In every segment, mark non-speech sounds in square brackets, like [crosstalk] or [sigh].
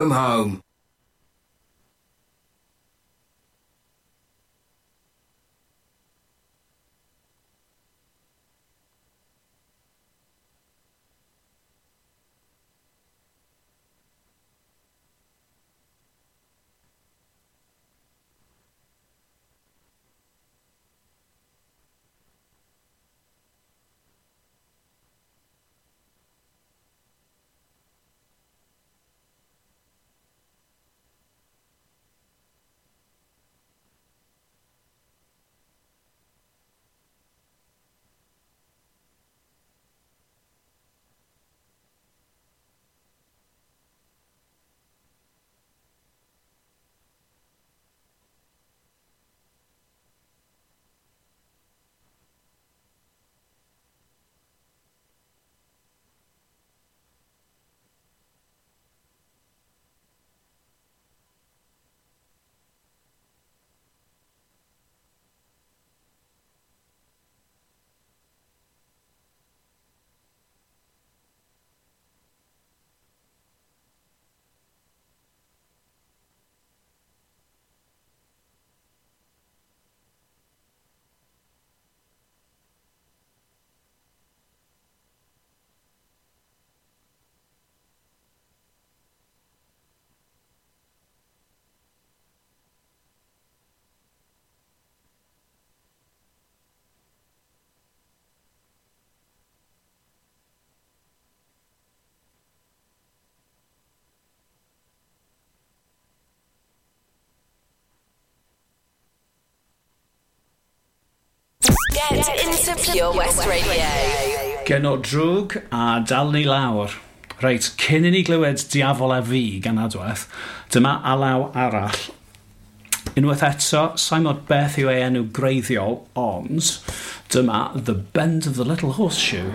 home. Get, into Pure West Radio. Geno drwg a dal ni lawr. Reit, cyn i ni glywed diafol a fi gan adwaith, dyma alaw arall. Unwaith eto, sa'n mod beth yw ei enw greiddiol, ond dyma The Bend of the Little Horseshoe.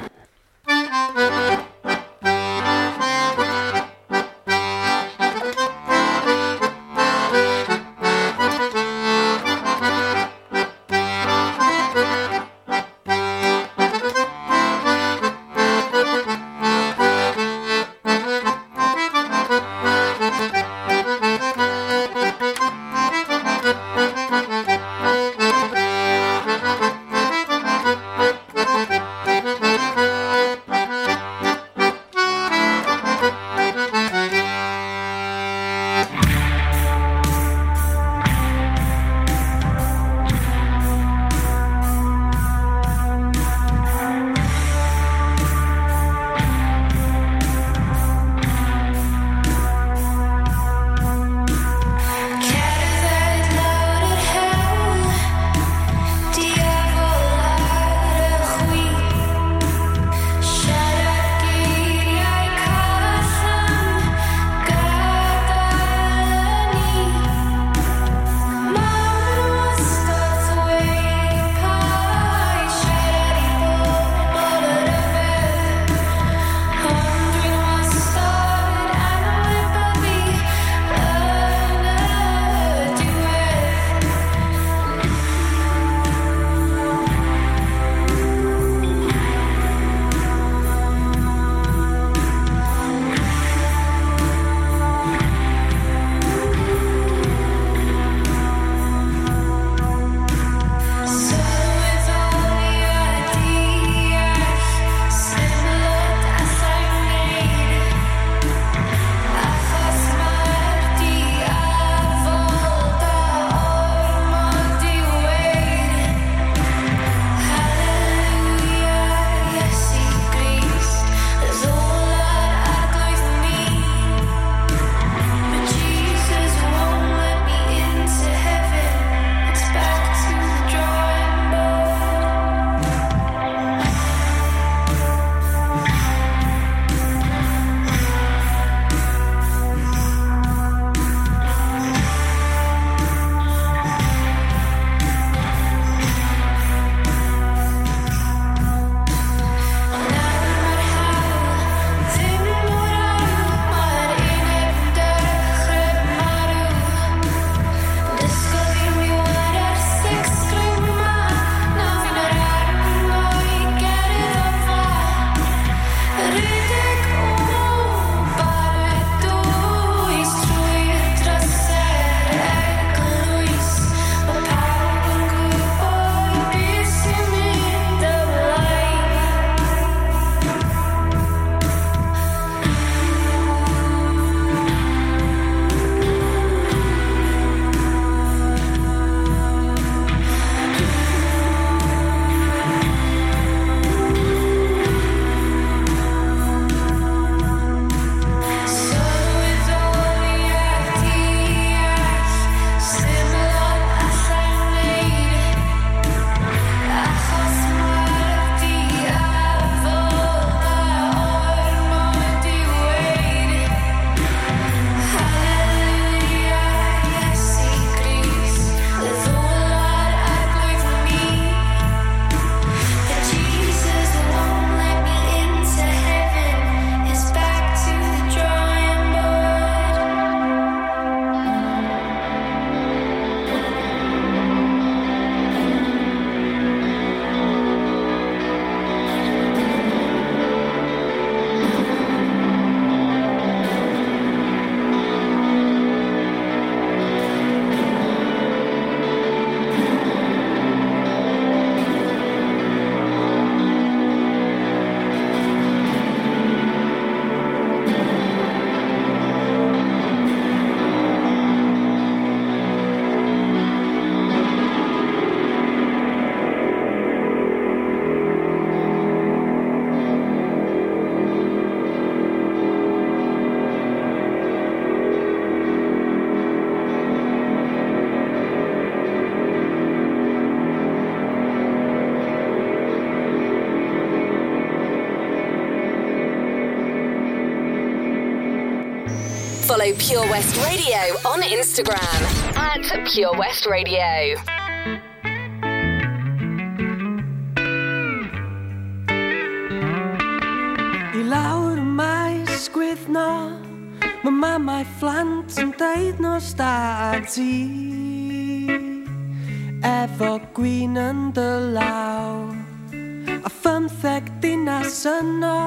Follow Pure West Radio on Instagram at Pure West Radio. I lawr y maes gwyddno Mae mamau phlant yn deud nos da ti Efo gwyn yn dy law A phymtheg dinas yno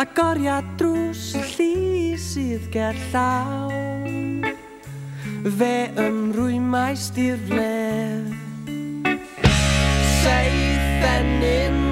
A goriad drwy sydd ger llaw. Fe ymrwymais dirledd. Seith enyn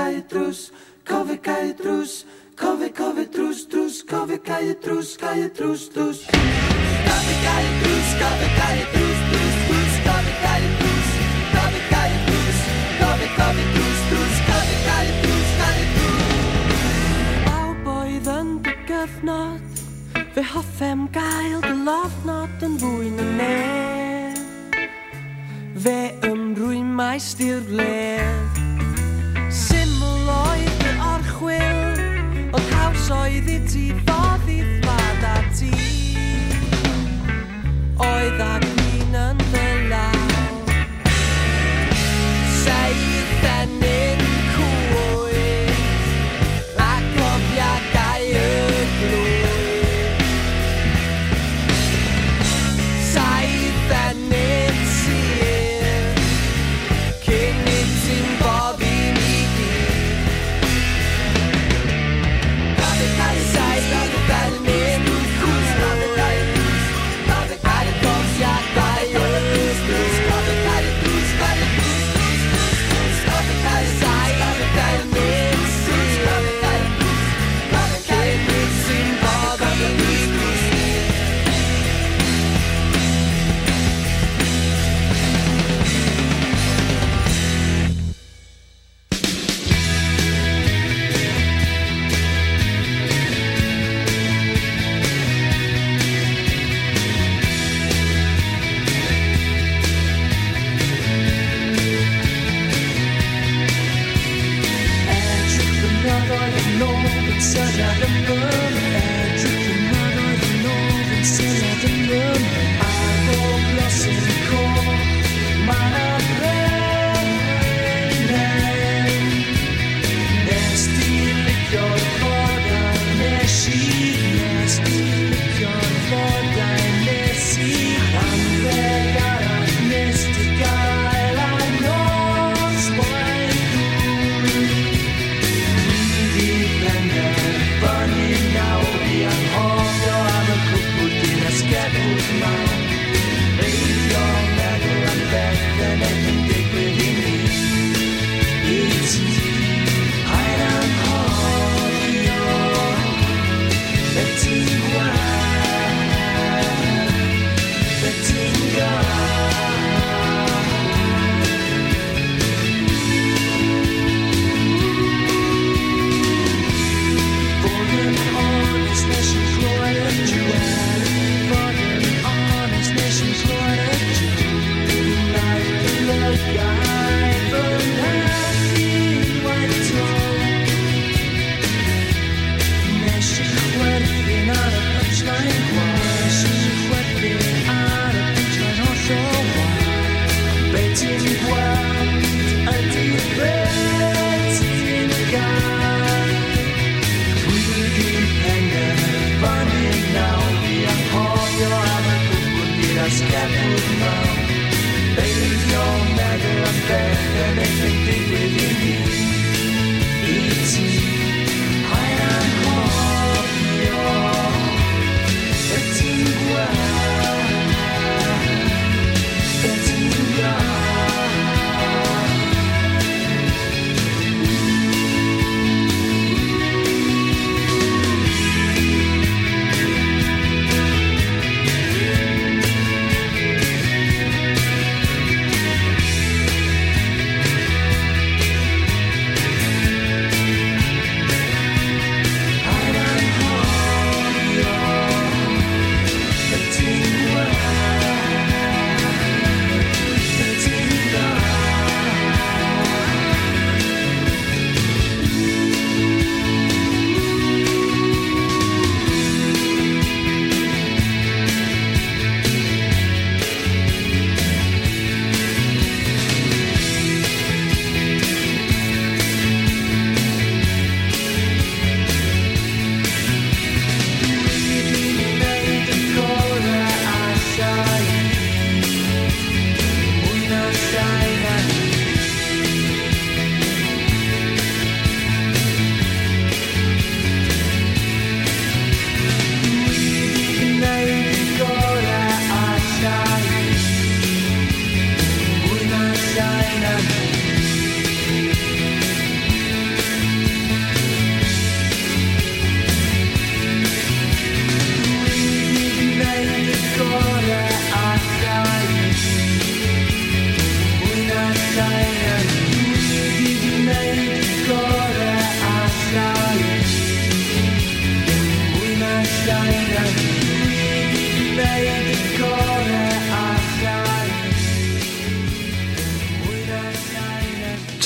cae drws, cofi cae drws, cofi cofi drws drws, cofi cae drws, cae drws drws. Cofi cae drws, cofi cae drws drws drws, cofi cae drws, cofi cae drws, cofi cofi drws drws, cofi cae drws, cae drws. Bawb oedd yn dy gyfnod, fe hoffem gael dy lofnod yn fwy na neb. Fe ymrwy mae stir bled chwil Oedd haws oedd i ti fodd i ddlad a ti. Oedd a gwyn yn dy law. Seith enyn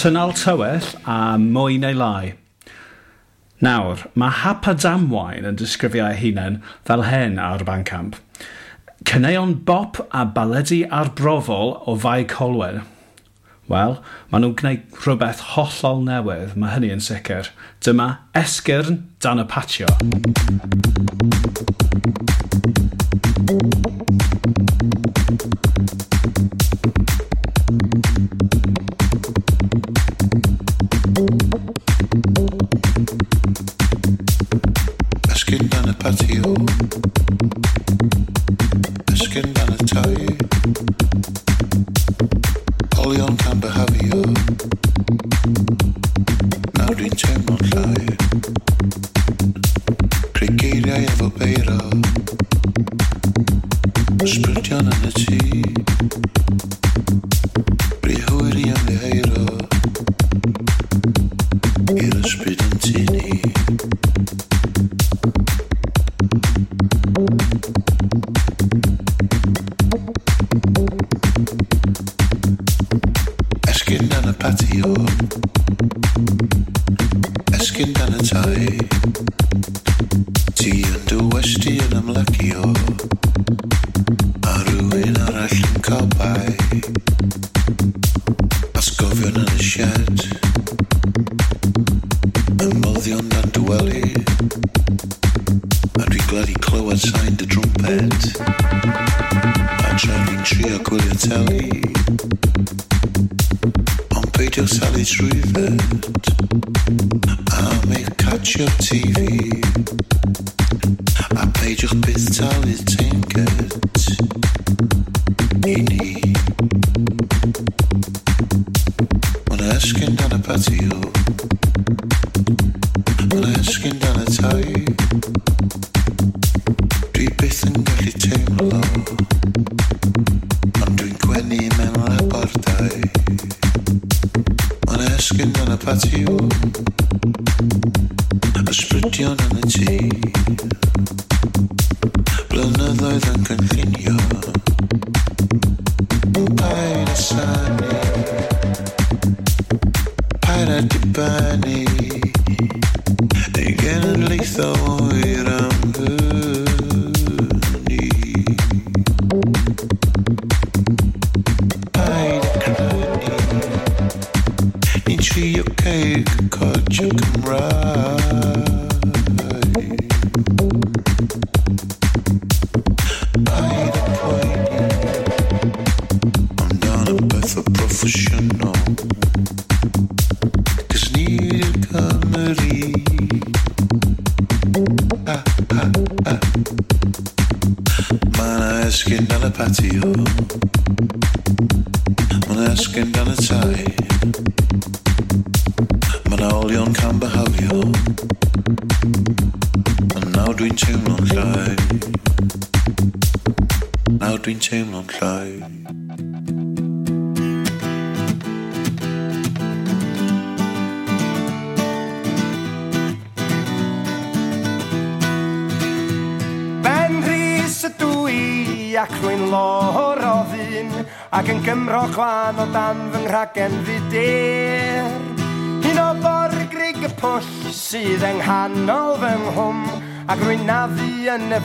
Cynnal tywell a mwy neu lai. Nawr, mae Hapa Damwain yn disgrifio ei hunain fel hen ar Bancamp. Cyneuon bop a baledu arbrofol o fai colwen. Wel, maen nhw'n gwneud rhywbeth hollol newydd, mae hynny yn sicr. Dyma esgyrn dan y patio. opportunity will never then continue.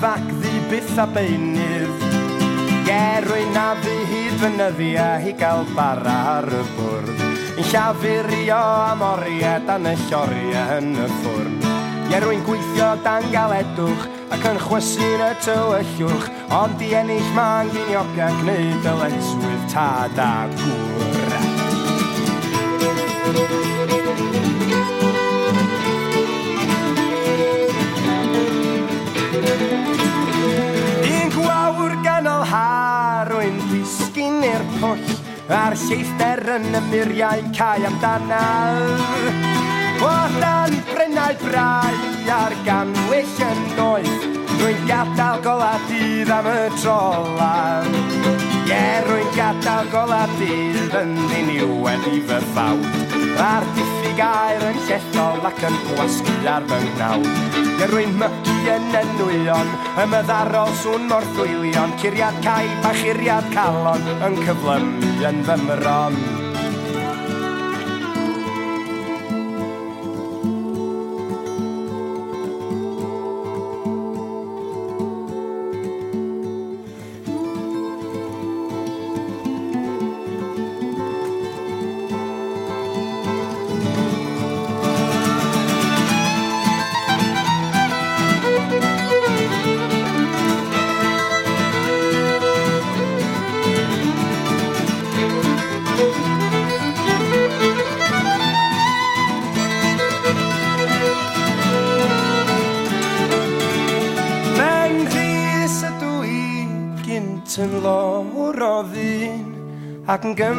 ac ddi byth a beunydd Gerwyn a fi hyd fynyddu a hi gael bara ar y bwrdd. Yn llafurio am oriau dan y lloriau yn y ffwrn Gerwyn gweithio dan galedwch ac yn chwysu'n y tywyllwch. Ond i ennill ma'n ginioga gwneud y letswydd tad a gŵr Thank you. pwll A'r lleithder yn y muriau cael amdana'r O dan brennau brau a'r ganwyll yn noeth Rwy'n gadael gola dydd am y trolan Ie, yeah, rwy'n gadael gola dydd yn un i wedi fy ffawd A'r diffyg gair yn llethol ac yn wasgyd ar fy ngnaw. Gyrwyn mygu yn enwyon, ymydddarol sŵn mor ddwylion, curiad caib a churiad calon, yn cyflymu yn fy mron.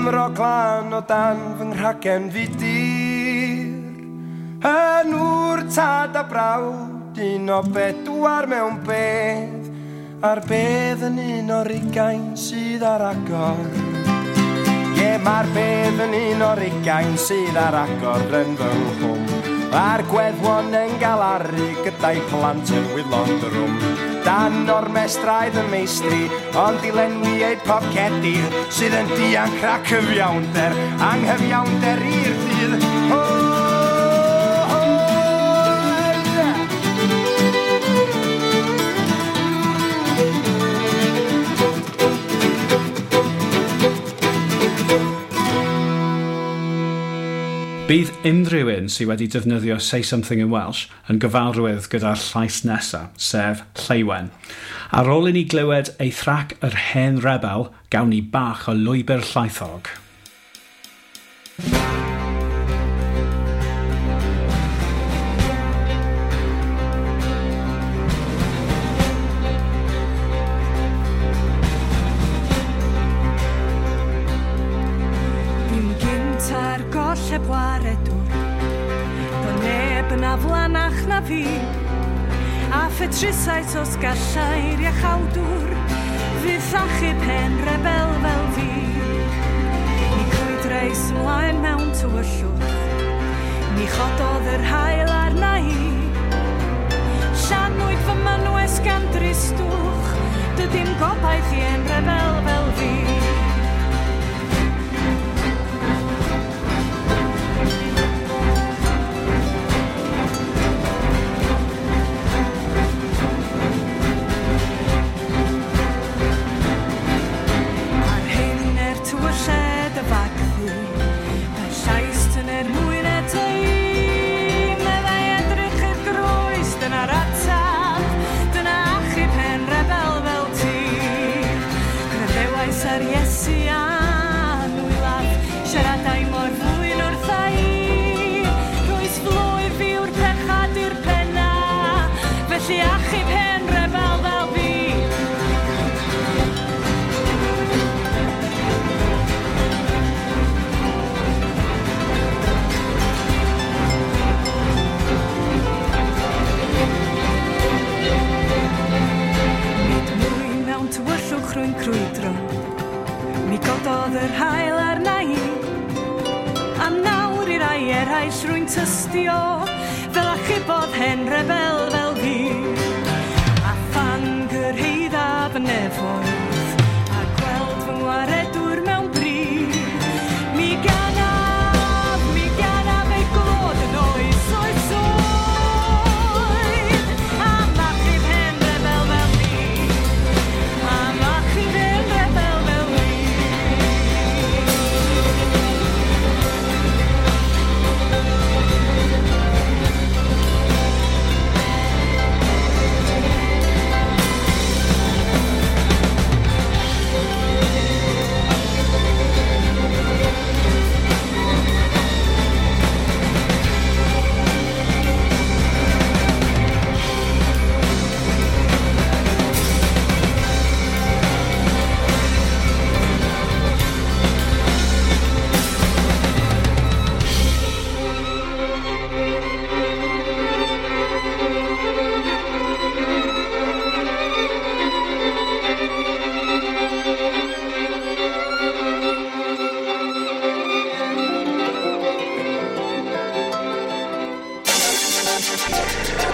Cymro glan o dan fy nghragen fi dir. Yn wr tad a brawd un o bedwar mewn bedd A'r bedd yn un o'r ugain sydd ar agor. Ie, yeah, mae'r bedd yn un o'r ugain sydd ar agor yn fy nghwm A'r gweddwon yn galaru gyda'i plant yn wylo'n drwm Dan o'r mestraidd y meistri, ond i lenwi ei pob cedi Sydd yn dian crac hyfiawnder, anghyfiawnder i'r dydd oh! Bydd unrhyw un sydd wedi defnyddio Say Something in Welsh yn gyfarwydd gyda'r llais nesaf, sef Lleiwen. Ar ôl i ni glywed ei thrac yr hen rebel, gawn ni bach o lwybr llaethog. Thank fi. A phetrusau os gallair iachawdwr Fydd thachu pen rebel fel fi. Ni coedreis ymlaen mewn tywyllwch Ni chododd yr hael arna i. Llanwyd fy mynwes gan dristwch Dydim gobaith i en rebel fel fi. that yes, I will. Gododd yr hael arna i. A nawr i'r ai eraill rwy'n tystio Fel achubodd hen rebel fel fi. A fan gyrheidda fy nefoedd Música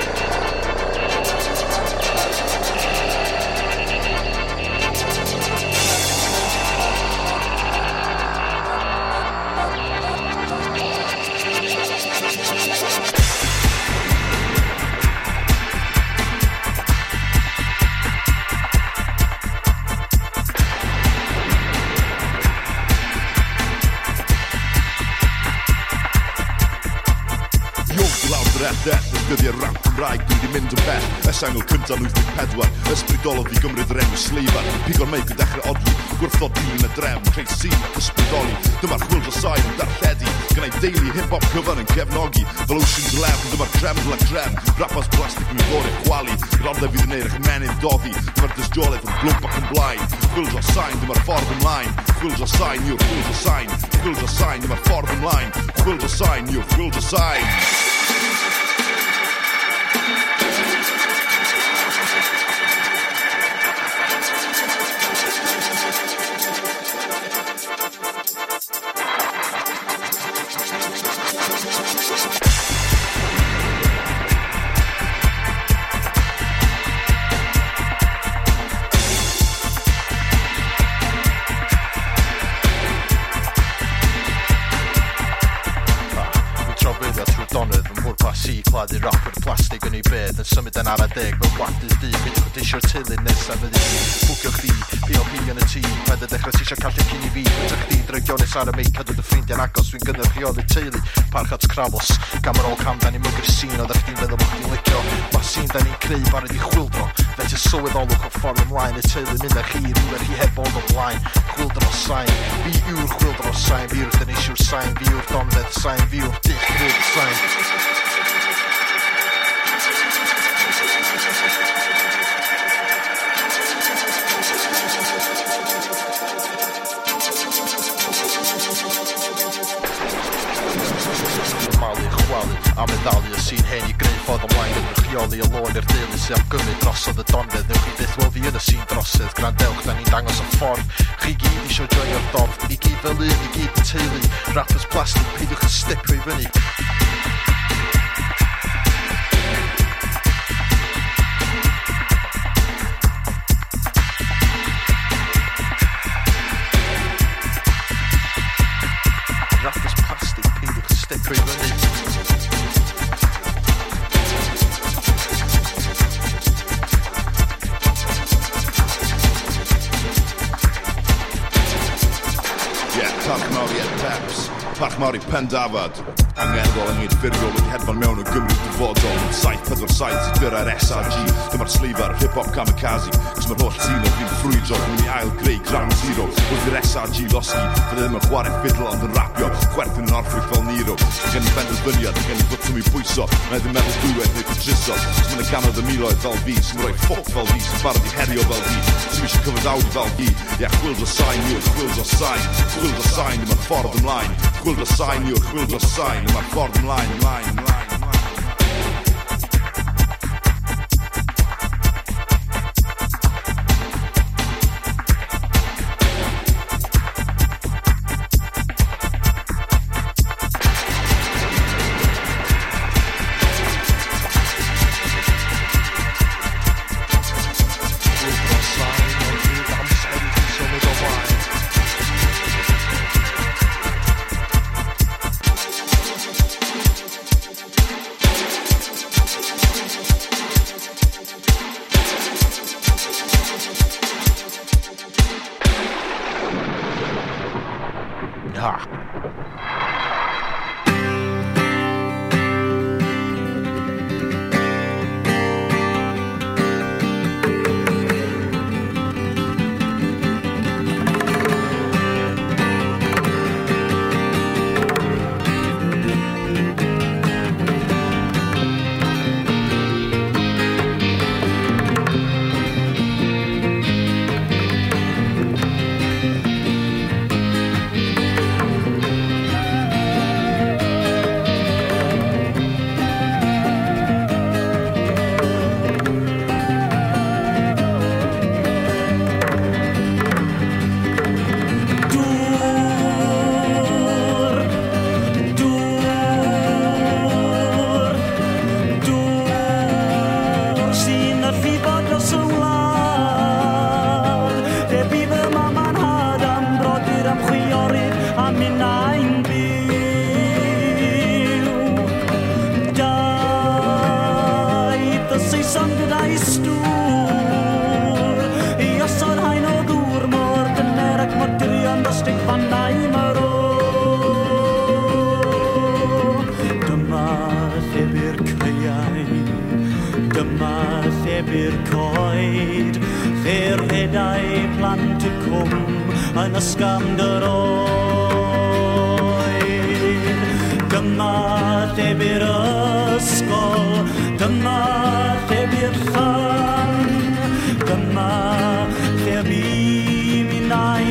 Ers angl cyntaf 94 Ysbrydolodd i gymryd rem enw sleifan. Pigo'r meig yn dechrau odli Gwrthod dilyn y drefn Creu sîn ac ysbrydoli. Dyma'r chwil sain yn darlledu Gynnau deulu hip-hop cyfan yn cefnogi. Fel ocean's lefn Dyma'r trembl a trem Rappers plastig mewn gore chwalu Rodau fydd yn eich menydd doddi. Dyma'r dysdiolaeth yn glwb ac yn blaen. Chwil o sain Dyma'r ffordd ymlaen. Chwil o sain yw'r chwil o sain. Chwil o sain Dyma'r ffordd ymlaen. Chwil o sain yw'r chwil o sain. ar y meic a dod y ffrindiau'n agos Dwi'n gynnyrchioddi teulu Parchat Crabos Gam ar ôl cam da ni'n mygyr sîn Oeddech chdi'n feddwl bod chdi'n licio. Ma sîn da ni'n creu barod i chwildro. Fe ti sylweddolwch o ffordd ymlaen Y teulu mynd â chi rhywun chi heb ond ymlaen Chwildro sain Fi yw'r chwildro sain Fi yw'r dyneisiwr sain Fi yw'r donfedd sain Fi yw'r dill sain. am meddalu y sy'n hen i greu ffordd ymlaen yn rheoli y lôn i'r deulu sy'n amgymru drosodd y donfedd. Newch chi byth wel fi yn y sy'n drosedd grandewch da ni'n dangos y ffordd. Chi gyd isio joio'r dorf. I gyd fel un, i gyd yn teulu. Rappers plastig peidiwch yn stipio i fyny. Cymari pendafad Angenddol yng ffurfiol wedi hedfan mewn o Gymru dyfodol 747 sydd gyrra'r SRG Dyma'r sleifar hip-hop kamikaze achos mae'r holl tîm o fi'n ffrwydro Dwi'n mynd i ail greu gran zero Wrth i'r SRG losgi Fydde ddim yn chwarae ffidl ond yn rapio Gwerth yn orffwy fel Nero Gen i benderfyniad, gen i fwtwm i bwyso Mae ddim meddwl dwywaith neu pwtryso Os mae'n y ganodd y miloedd fel fi Sy'n rhoi ffoc fel fi, sy'n barod i herio fel fi. Sy'n eisiau cyfod awd fel fi. Ia, chwild o sain yw, e, chwild o sain. Chwild o sain yma'r ffordd ymlaen. Chwild o sain yw, e, chwild o sain yma'r e, ffordd ymlaen, ymlaen, ymlaen. skam droi Dyma lle by'r ysgol Dyma lle by'r llan Dyma lle by'n mi nai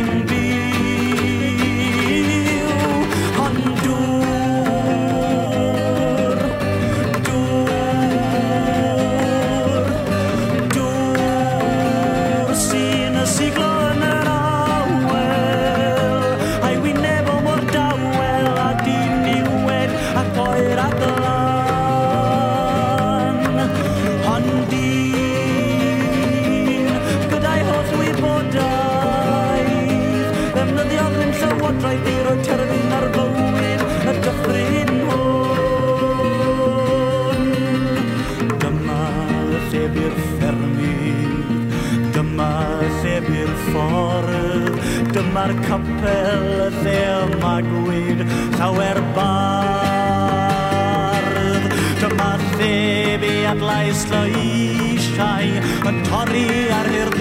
ar capel y lle yma gwyd llawer bardd. Dyma lle be adlais lo eisiau yn torri ar i'r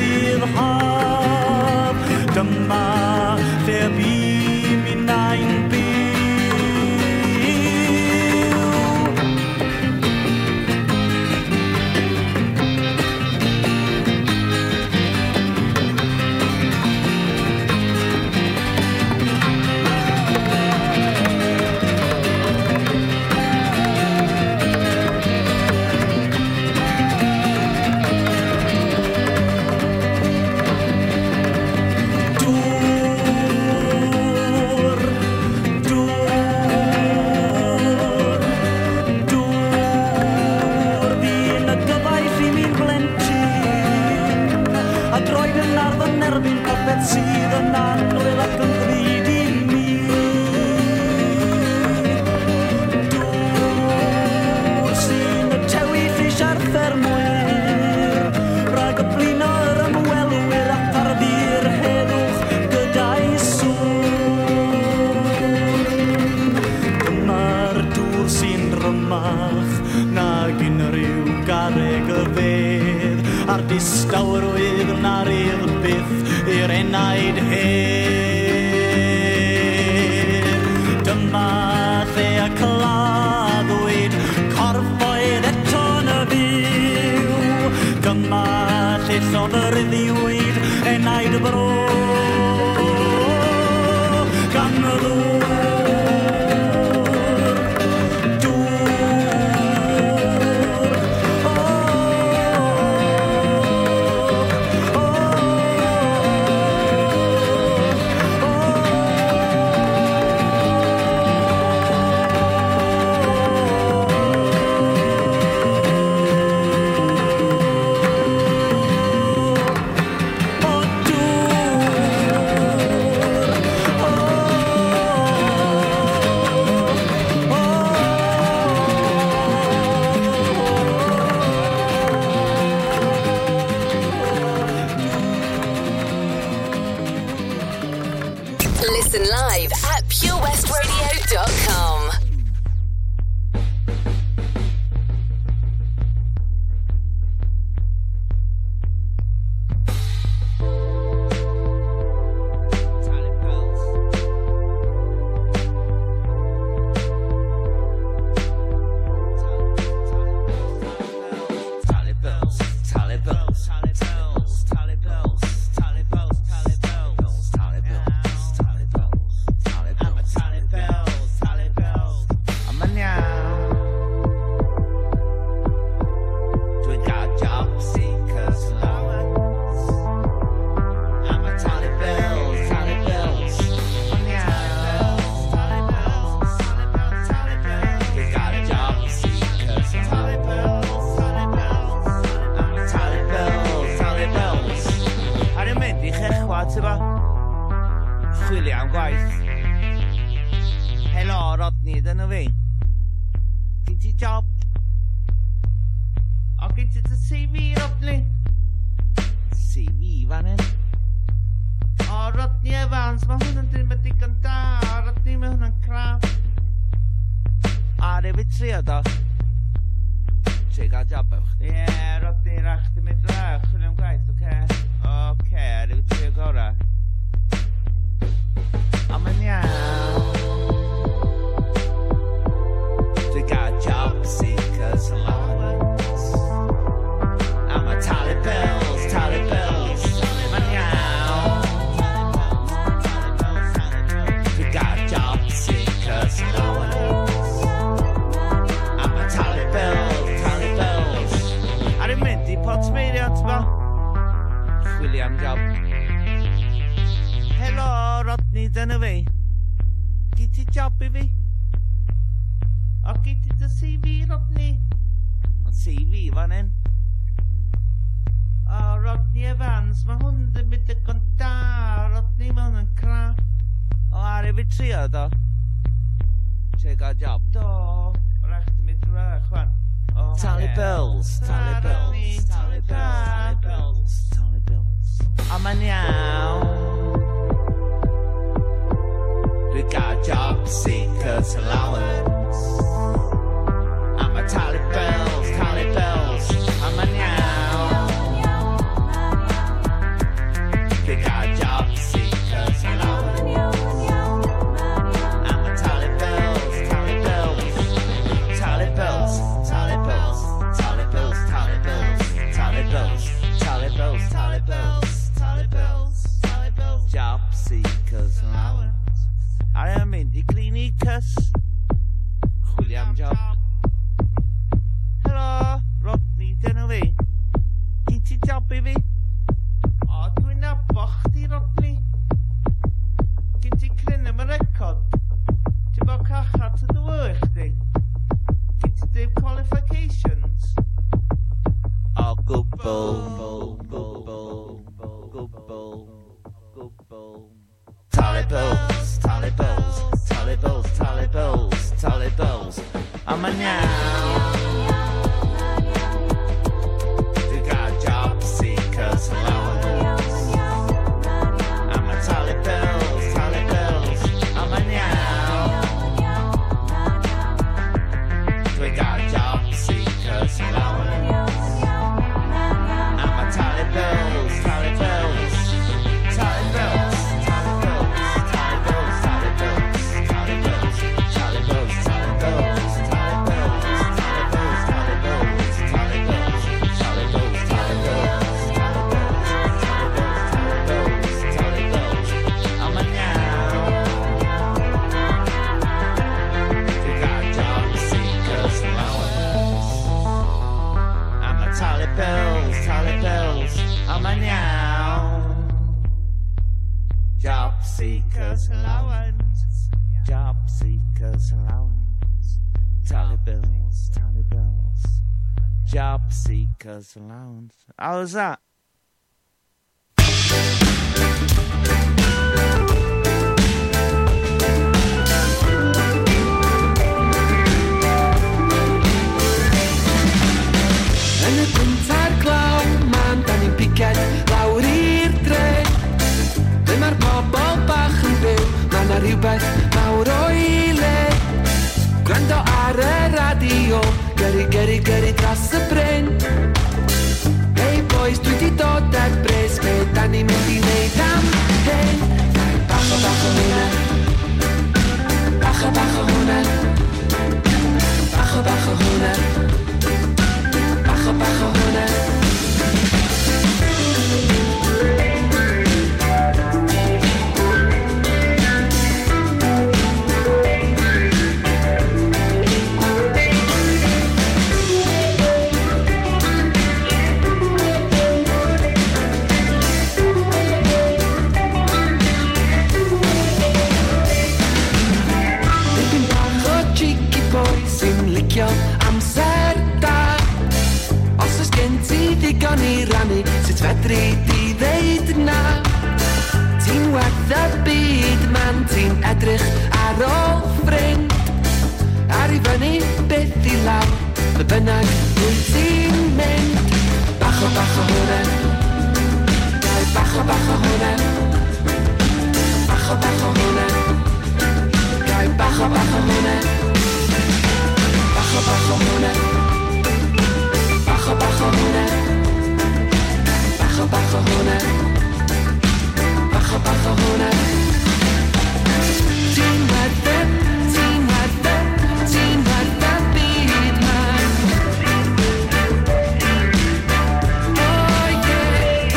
Verdi impazzire, non levate TV fan hyn. O, oh, Rodney Evans, mae hwn ddim yn digon da. Rodney, mae hwn yn crap. O, oh, ar i fi trio, do. Trio gael job. Do. Rach, dim mynd rach, chwan. Oh, Tally Bells, Tally Bells, Tally Bells, Tally Bells, Tally Bells. O, mae'n iawn. Dwi gael job, seekers allowance. I'm a Tally Bell. Because allowance. How's that? Een pinzaar klauw, maand aan een piket, laurier trek. De maar papa bachen wil, maar naar uw bed, mauroile. Quando are radio, geri geri geri trasse brennt. Gasolina o'n i rannu Sut fedri di ddeud na? Ti'n werth y byd man Ti'n edrych ar ôl ffrind. Ar i fyny byth i lawr Fy bynnag wyt ti'n mynd. Bach o bach o hwnna. Gael bach o bach o hwnna. Bach o bach o hwnna. Gael bach o bach o hwnna. Bach o bach o hwnna. Bach o bach o hwnna. Bach o bach o hwnna. Bach o bach o hwnna. Ti'n meddwl, e, ti'n meddwl, e, ti'n meddwl e byd man. Oh yeah.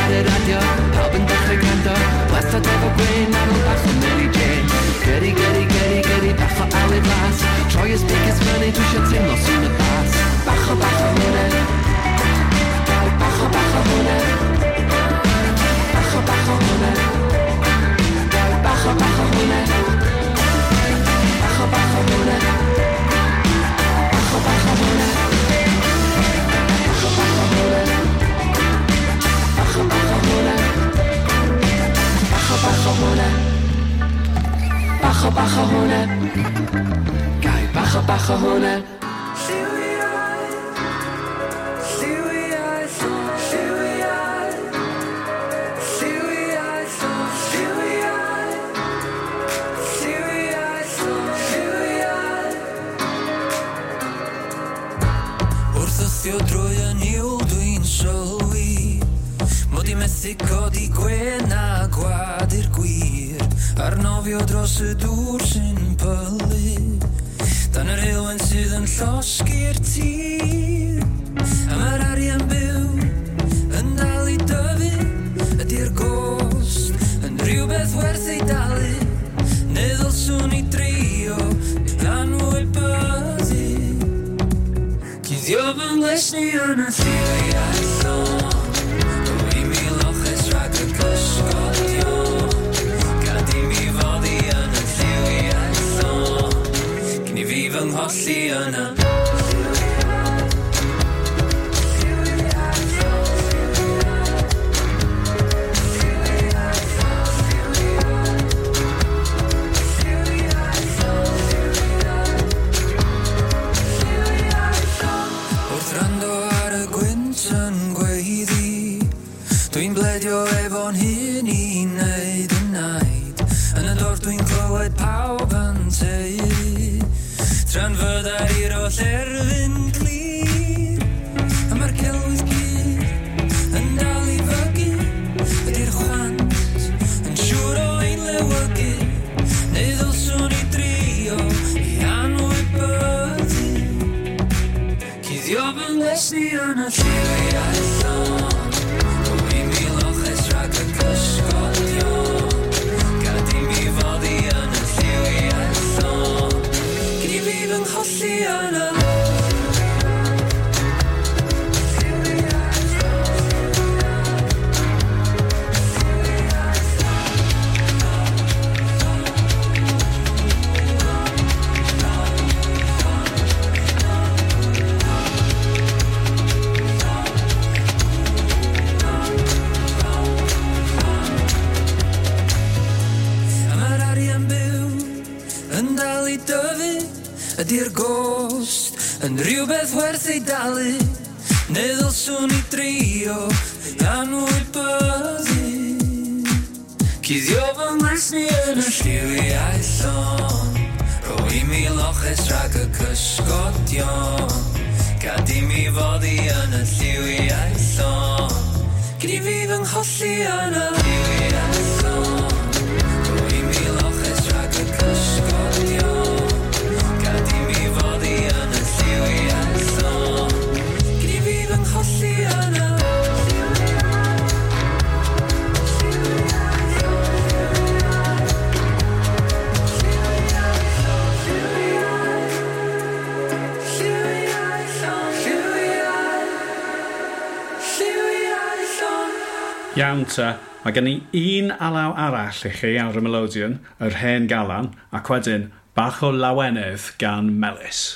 Ar y radio, pawb yn dechrau gwrando. Wastad efo gwyn am bach o Mary Jane. Gyrru, gyrru, gyrru, gyrru, bach o aled las Troi ys bigus fyny, dwi eisiau teimlo sy'n y bas. Bach o bach o hwnna. Baja, baja, hone. cofio dros y dŵr sy'n pylu Dan yr heilwen sydd yn llosgi'r tir. A mae'r arian byw yn dal i dyfu. Ydy'r gost yn rhywbeth werth ei dalu. Neu ddylswn i drio i anwybyddu Cuddio fy nglesni yn y lliwiau llon Oceana. heb werth ei dalu Neu ddylswn i drio i anwybyddu Cyddio fy ngles ni yn y lliwiau llon i mi loches rhag y cysgodion. Gad i mi fod i yn y lliwiau llon Gyd i fi fy ngholli yn y lliwiau iawn ta. Mae gen i un alaw arall i chi ar y melodion, yr hen galan, ac wedyn bach o lawenydd gan Melis.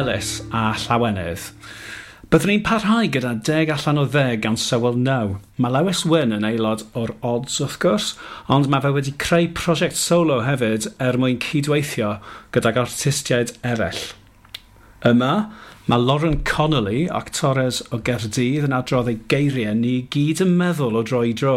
Elis a Llawenydd. Byddwn ni'n parhau gyda 10 allan o 10 gan Sewell Now. Mae Lewis Wyn yn aelod o'r Odds wrth gwrs, ond mae fe wedi creu prosiect solo hefyd er mwyn cydweithio gyda'r artistiaid eraill. Yma, Mae Lauren Connolly, actores o Gerdydd, yn adrodd ei geiriau ni gyd yn meddwl o dro i dro.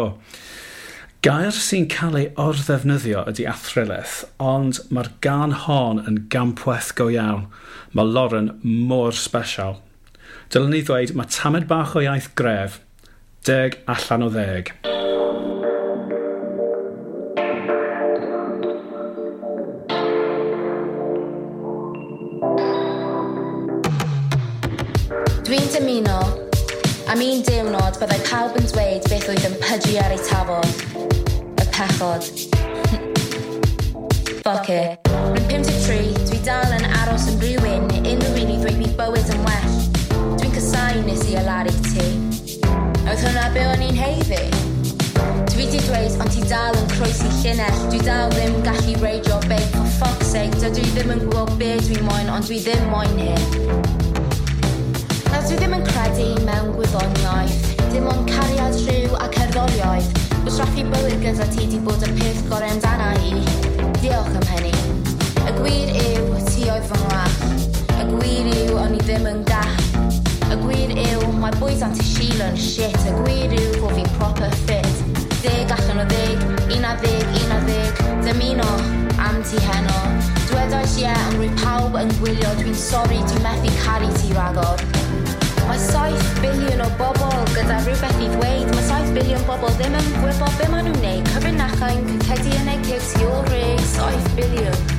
Gair sy'n cael ei orddefnyddio ydy athrylith, ond mae'r gan hon yn gampweth go iawn – Mae Lauren mor special. Dylen ni ddweud mae tamed bach o iaith gref, deg allan o ddeg. Dwi'n dymuno am un diwrnod byddai pawb yn dweud beth oedd yn pydru ar ei tafod. Y pechod. [laughs] Fuck it. Mewn 53, dwi dal yn aros yn rhywun Unrhyw un i ddweud mi bywyd yn well. Dwi'n cysau nes i alaru ti. Oedd hwnna be o'n i'n heiddi Dwi di dweud ond ti dal yn croesi llinell. Dwi dal ddim gallu reidio beth for fuck's sake. Dydw i ddim yn gwybod be dwi'n moyn ond dwi ddim moyn hyn. Nawr dwi ddim yn credu mewn gwyddoniaeth. Dim ond cariad rhyw a cerddoriaeth Bwysraffu bywyd gyda ti di bod y peth gorau amdana i. Diolch am hynny. Y gwir yw, ti oedd fy ngwa. Y gwir yw, o'n i ddim yn gall. Y gwir yw, mae boys anti Sheila yn shit. Y gwir yw, bod fi'n proper fit. Deg allan o ddeg, un a ddeg, un a ddeg. Dymuno, am ti heno. Dwedais ie, yeah, ond rwy pawb yn gwylio. Dwi'n sori, dwi'n methu caru ti ragor. Mae 7 biliwn o bobl gyda rhywbeth i ddweud Mae 7 biliwn bobl ddim yn gwybod be maen nhw'n neud Cyfrinachau'n cycedi yn eu cyd e i o 7 biliwn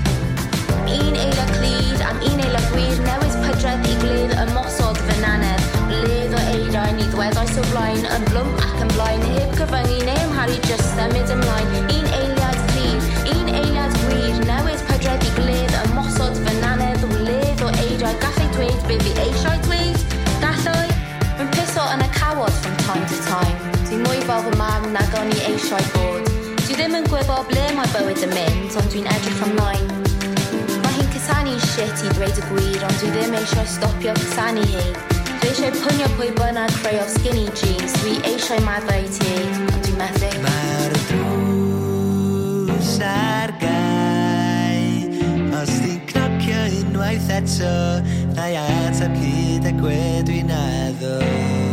Am un eilio clyd, am un eilio gwir, newid pydredd i gledd y mosod fy nanedd. Bledd o eidain ni ddweddais o flaen, yn blwm ac yn blaen, heb cyfyngu neu ymharu jyst symud ymlaen. Un eiliad clir, un eiliad gwir, newid pydredd i gledd y mosod fy nanedd. Wledd o eidain, gallai dweud be fi eisiau dweud, gallai. Rwy'n piso yn y cawod from time to time. Dwi'n mwy fel fy mam nag o'n i eisiau bod. Dwi ddim yn gwybod ble mae bywyd yn mynd, ond dwi'n edrych ymlaen shit i dweud y gwir ond dwi ddim eisiau stopio cysannu hi. Dwi eisiau pwnio pwy bynnag creu o skinny jeans. Dwi eisiau maddau i ti. Ond dwi methu. Mae'r drws ar gau. Os ti'n cnocio unwaith eto Na i ateb hyd a gwe dwi'n addo.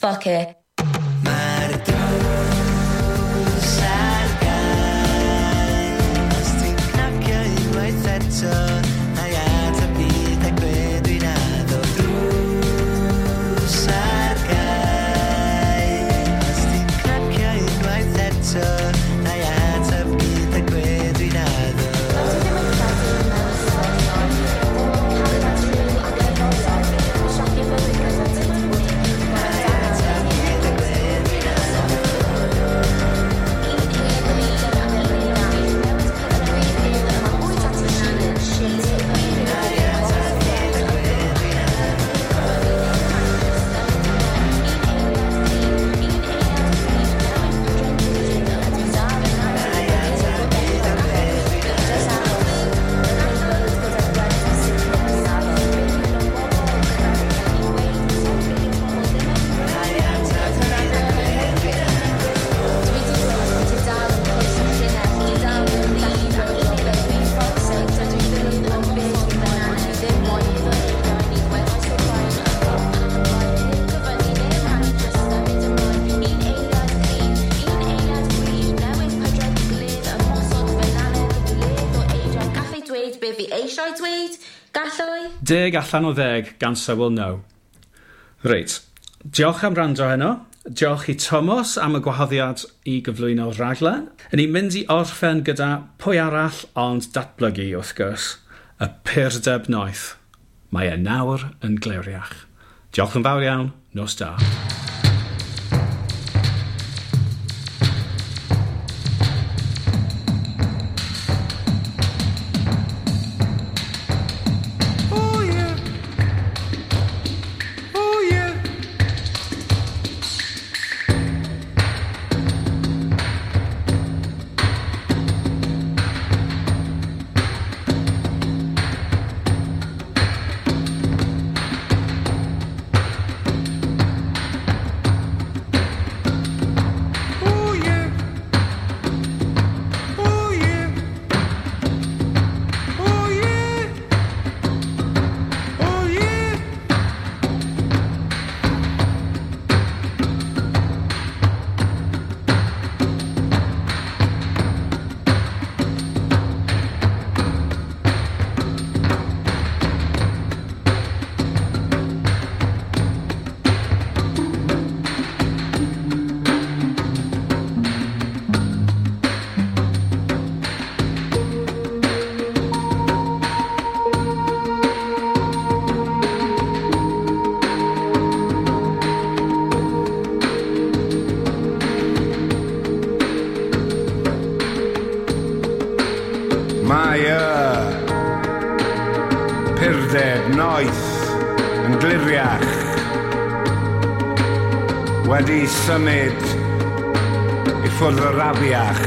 Fuck it dweud gallai? Deg allan o ddeg gan Sewell No. Reit, diolch am rando heno. Diolch i Thomas am y gwahoddiad i gyflwyno'r raglen. Yn ni'n mynd i orffen gyda pwy arall ond datblygu wrth gwrs, y purdeb noeth. Mae e nawr yn gleriach. Diolch yn fawr iawn, nos da. ffwrdd yr afiach.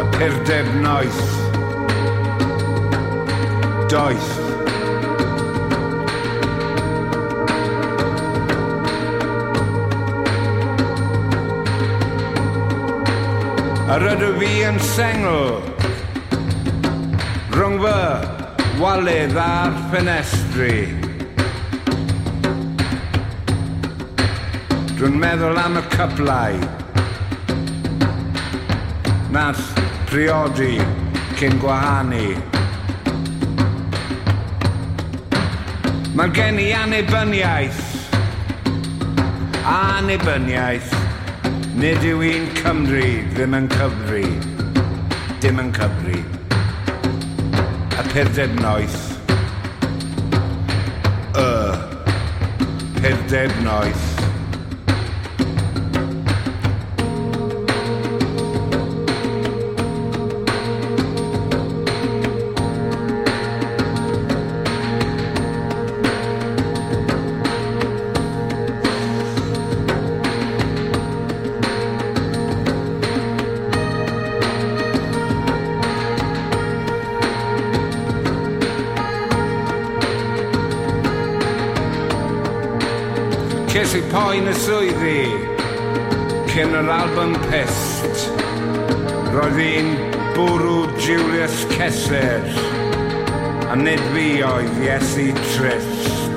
Y purdeb noeth. Doeth. Yr ydw fi yn sengl Rhwng fy walydd a'r ffenestri. Dwi'n meddwl am y cyplau Nath priodi cyn gwahanu. Mae gen i annibyniaeth. Annibyniaeth. Nid yw un Cymru ddim yn cyfri Dim yn cyfri Y purdeb noeth uh, Y purdeb noeth poen y swyddi cyn yr album pest. Roedd hi'n bwrw Julius Kesser a nid fi oedd Iesu Trist.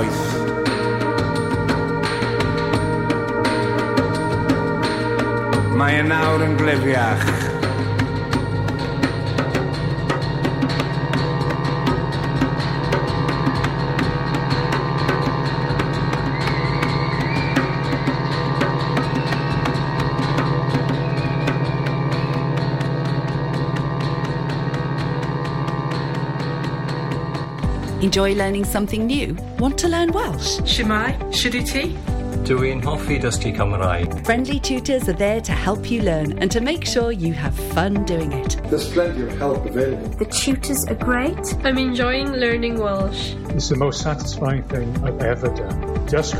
Ay, Enjoy learning something new? Want to learn Welsh? Shemai, Shuduti? Dwi'n hoffi dysgu Cymraeg. Friendly tutors are there to help you learn and to make sure you have fun doing it. There's plenty of help available. The tutors are great. I'm enjoying learning Welsh. It's the most satisfying thing I've ever done. Just